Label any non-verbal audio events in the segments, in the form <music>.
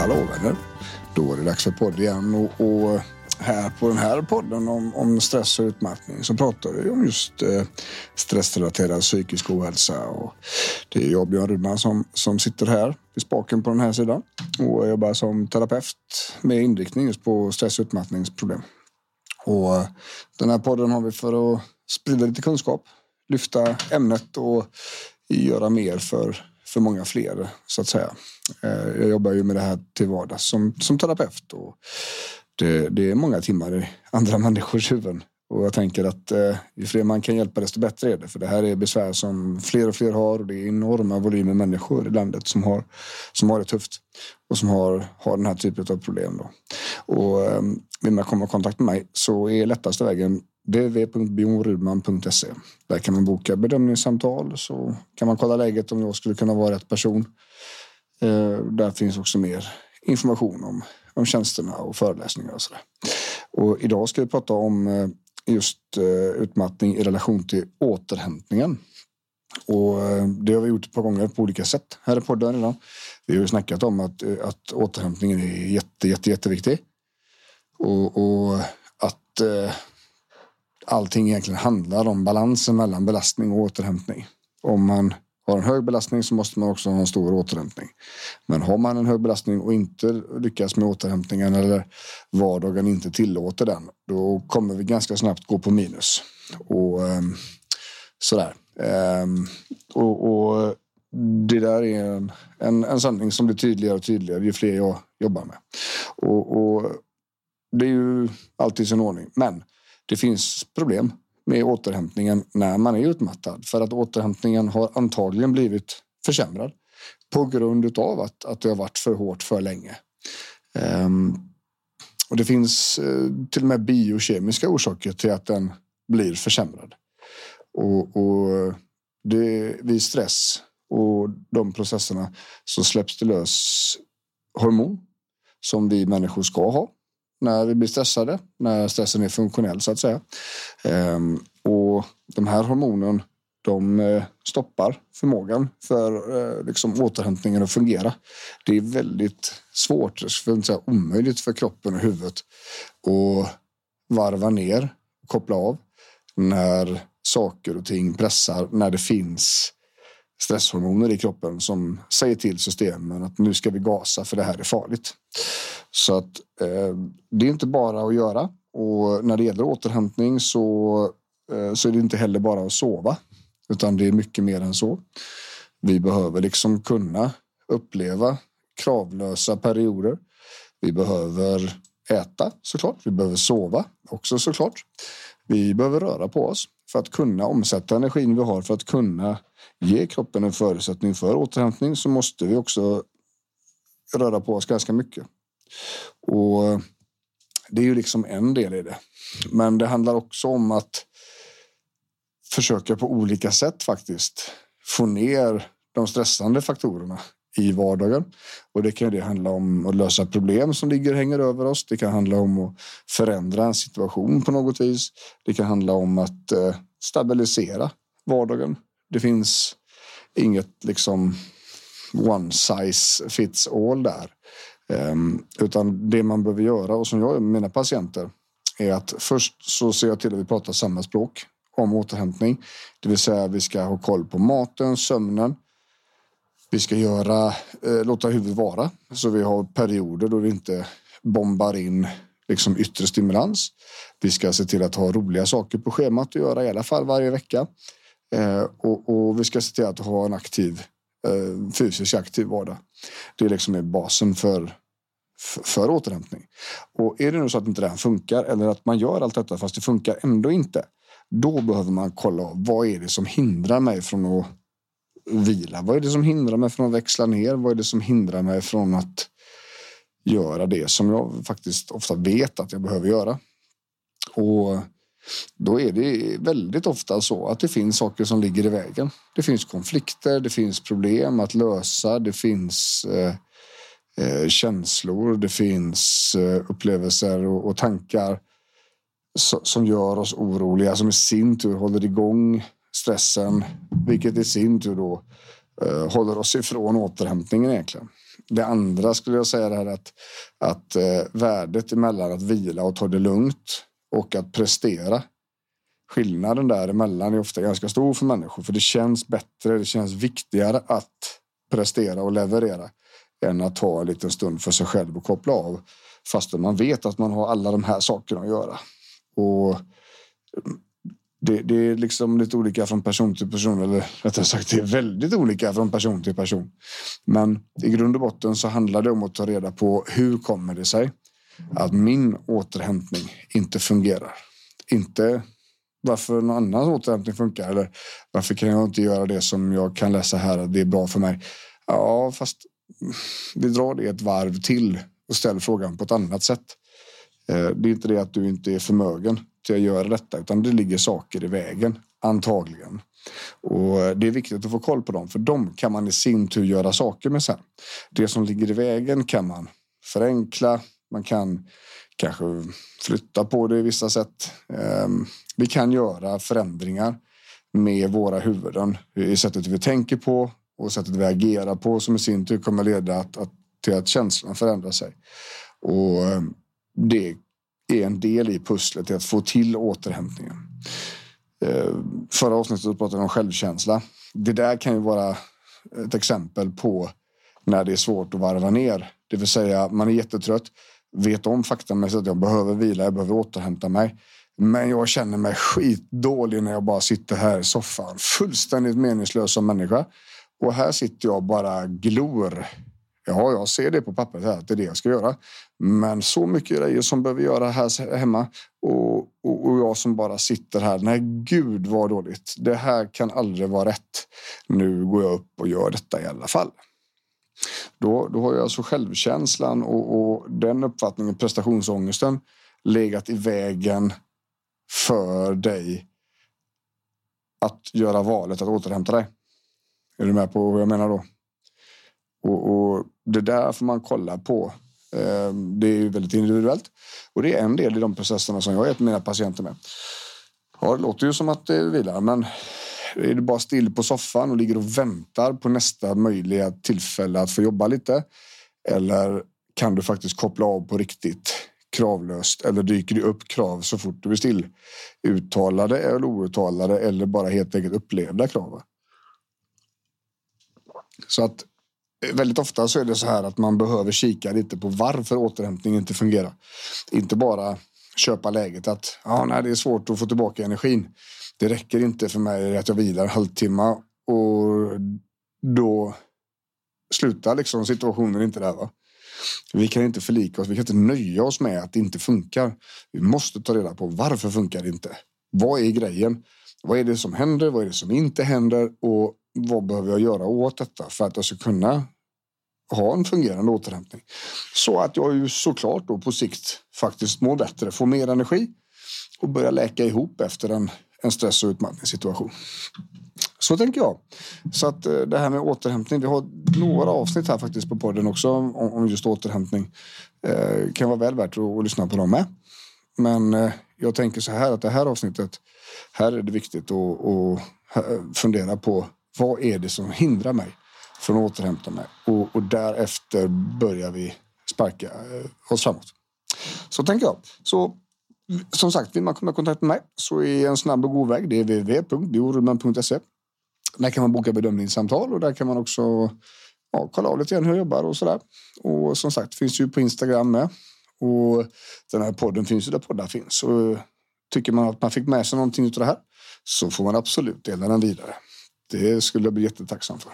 Hallå vänner! Då är det dags för podd igen och, och här på den här podden om, om stress och utmattning så pratar vi om just eh, stressrelaterad psykisk ohälsa. Och det är jag, Björn Rudman, som, som sitter här vid spaken på den här sidan och jag jobbar som terapeut med inriktning just på stress och utmattningsproblem. Och den här podden har vi för att sprida lite kunskap, lyfta ämnet och göra mer för, för många fler så att säga. Eh, jag jobbar ju med det här till vardags som, som terapeut och det, det är många timmar i andra <laughs> människors huvuden. Och jag tänker att eh, ju fler man kan hjälpa desto bättre är det. För det här är besvär som fler och fler har och det är enorma volymer människor i landet som har, som har det tufft och som har, har den här typen av problem. Då. Och eh, vill man komma i kontakt med mig så är lättaste vägen www.bjornrudman.se. Där kan man boka bedömningssamtal så kan man kolla läget om jag skulle kunna vara rätt person. Eh, där finns också mer information om om tjänsterna och föreläsningar och sådär. Och idag ska vi prata om eh, just eh, utmattning i relation till återhämtningen. Och det har vi gjort ett par gånger på olika sätt här i podden redan. Vi har ju snackat om att, att återhämtningen är jätte, jätte, jätteviktig. Och, och att eh, allting egentligen handlar om balansen mellan belastning och återhämtning. Om man har en hög belastning så måste man också ha en stor återhämtning. Men har man en hög belastning och inte lyckas med återhämtningen eller vardagen inte tillåter den, då kommer vi ganska snabbt gå på minus. Och um, sådär. Um, och, och, det där är en, en, en sanning som blir tydligare och tydligare ju fler jag jobbar med. Och, och det är ju alltid sin ordning. Men det finns problem med återhämtningen när man är utmattad. För att återhämtningen har antagligen blivit försämrad på grund av att, att det har varit för hårt för länge. Um, och det finns uh, till och med biokemiska orsaker till att den blir försämrad. Och, och det, vid stress och de processerna så släpps det lös hormon som vi människor ska ha när vi blir stressade, när stressen är funktionell så att säga. Ehm, och de här hormonen de eh, stoppar förmågan för eh, liksom, återhämtningen att fungera. Det är väldigt svårt, för att inte säga omöjligt för kroppen och huvudet att varva ner, koppla av när saker och ting pressar, när det finns stresshormoner i kroppen som säger till systemen att nu ska vi gasa för det här är farligt. Så att eh, det är inte bara att göra och när det gäller återhämtning så, eh, så är det inte heller bara att sova utan det är mycket mer än så. Vi behöver liksom kunna uppleva kravlösa perioder. Vi behöver äta såklart. Vi behöver sova också såklart. Vi behöver röra på oss för att kunna omsätta energin vi har för att kunna ge kroppen en förutsättning för återhämtning så måste vi också röra på oss ganska mycket. Och det är ju liksom en del i det. Men det handlar också om att försöka på olika sätt faktiskt få ner de stressande faktorerna i vardagen. Och det kan det handla om att lösa problem som ligger och hänger över oss. Det kan handla om att förändra en situation på något vis. Det kan handla om att eh, stabilisera vardagen. Det finns inget liksom one size fits all där. Ehm, utan det man behöver göra och som jag gör med mina patienter är att först så ser jag till att vi pratar samma språk om återhämtning. Det vill säga vi ska ha koll på maten, sömnen. Vi ska göra, eh, låta huvudet vara så vi har perioder då vi inte bombar in liksom yttre stimulans. Vi ska se till att ha roliga saker på schemat att göra i alla fall varje vecka. Eh, och, och, vi ska se till att ha en aktiv, eh, fysiskt aktiv vardag. Det liksom är basen för, för återhämtning. Och är det nu så att inte det här funkar eller att man gör allt detta fast det funkar ändå inte. Då behöver man kolla vad är det som hindrar mig från att vila? Vad är det som hindrar mig från att växla ner? Vad är det som hindrar mig från att göra det som jag faktiskt ofta vet att jag behöver göra? Och då är det väldigt ofta så att det finns saker som ligger i vägen. Det finns konflikter, det finns problem att lösa, det finns eh, eh, känslor, det finns eh, upplevelser och, och tankar so som gör oss oroliga, som i sin tur håller igång stressen, vilket i sin tur då eh, håller oss ifrån återhämtningen egentligen. Det andra skulle jag säga är att, att eh, värdet emellan att vila och ta det lugnt och att prestera. Skillnaden däremellan är ofta ganska stor för människor för det känns bättre. Det känns viktigare att prestera och leverera än att ta en liten stund för sig själv och koppla av fastän man vet att man har alla de här sakerna att göra. Och mm, det, det, är liksom lite olika från person till person, eller rättare sagt, det är väldigt olika från person till person. Men i grund och botten så handlar det om att ta reda på hur kommer det sig att min återhämtning inte fungerar. Inte varför någon annans återhämtning funkar eller varför kan jag inte göra det som jag kan läsa här att det är bra för mig. Ja, fast vi drar det ett varv till och ställer frågan på ett annat sätt. Eh, det är inte det att du inte är förmögen till att göra detta utan det ligger saker i vägen antagligen. Och eh, det är viktigt att få koll på dem för de kan man i sin tur göra saker med sen. Det som ligger i vägen kan man förenkla, man kan kanske flytta på det i vissa sätt. Ehm, vi kan göra förändringar med våra huvuden i sättet vi tänker på och sättet vi agerar på som i sin tur kommer leda att, att, till att känslan förändrar sig. Och ehm, det är en del i pusslet till att få till återhämtningen. Ehm, förra avsnittet pratade vi om självkänsla. Det där kan ju vara ett exempel på när det är svårt att varva ner. Det vill säga man är jättetrött vet om faktamässigt att jag behöver vila, jag behöver återhämta mig. Men jag känner mig skitdålig när jag bara sitter här i soffan. Fullständigt meningslös som människa. Och här sitter jag bara glor. Ja, jag ser det på pappret här att det är det jag ska göra. Men så mycket grejer som behöver göra här hemma och, och, och jag som bara sitter här. Nej, gud vad dåligt. Det här kan aldrig vara rätt. Nu går jag upp och gör detta i alla fall. Då, då har ju alltså självkänslan och, och den uppfattningen, prestationsångesten, legat i vägen för dig att göra valet att återhämta dig. Är du med på vad jag menar då? Och, och det där får man kolla på. Ehm, det är ju väldigt individuellt och det är en del i de processerna som jag hjälper mina patienter med. Ja, det låter ju som att det vilar, men är du bara still på soffan och ligger och väntar på nästa möjliga tillfälle att få jobba lite? Eller kan du faktiskt koppla av på riktigt kravlöst? Eller dyker det upp krav så fort du är still? Uttalade eller outtalade eller bara helt enkelt upplevda krav? Så att eh, väldigt ofta så är det så här att man behöver kika lite på varför återhämtning inte fungerar. Inte bara köpa läget att ja, nej, det är svårt att få tillbaka energin det räcker inte för mig att jag vilar en halvtimme och då slutar liksom situationen inte där. Va? Vi kan inte förlika oss. Vi kan inte nöja oss med att det inte funkar. Vi måste ta reda på varför funkar det inte? Vad är grejen? Vad är det som händer? Vad är det som inte händer? Och vad behöver jag göra åt detta för att jag ska kunna ha en fungerande återhämtning? Så att jag ju såklart då på sikt faktiskt mår bättre, får mer energi och börjar läka ihop efter en en stress och utmattningssituation. Så tänker jag. Så att eh, det här med återhämtning. Vi har några avsnitt här faktiskt på podden också om, just återhämtning. Eh, kan vara väl värt att, att lyssna på dem med. Men eh, jag tänker så här att det här avsnittet. Här är det viktigt att, att eh, fundera på vad är det som hindrar mig från att återhämta mig och, och därefter börjar vi sparka eh, oss framåt. Så tänker jag. Så som sagt, vill man komma i kontakt med mig så är en snabb och god väg det är www.biorumen.se. Där kan man boka bedömningssamtal och där kan man också ja, kolla av lite grann hur jag jobbar och sådär. Och som sagt, finns ju på Instagram med. Och den här podden finns ju där poddar finns. Så tycker man att man fick med sig någonting av det här så får man absolut dela den vidare. Det skulle jag bli jättetacksam för.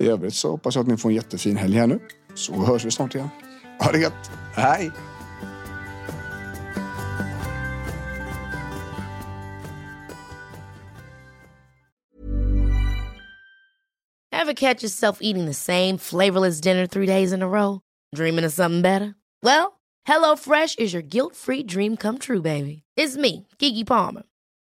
I övrigt så hoppas jag att ni får en jättefin helg här nu. Så hörs vi snart igen. Ha det gött. Hej! Ever catch yourself eating the same flavorless dinner three days in a row? Dreaming of something better? Well, HelloFresh is your guilt-free dream come true, baby. It's me, Gigi Palmer.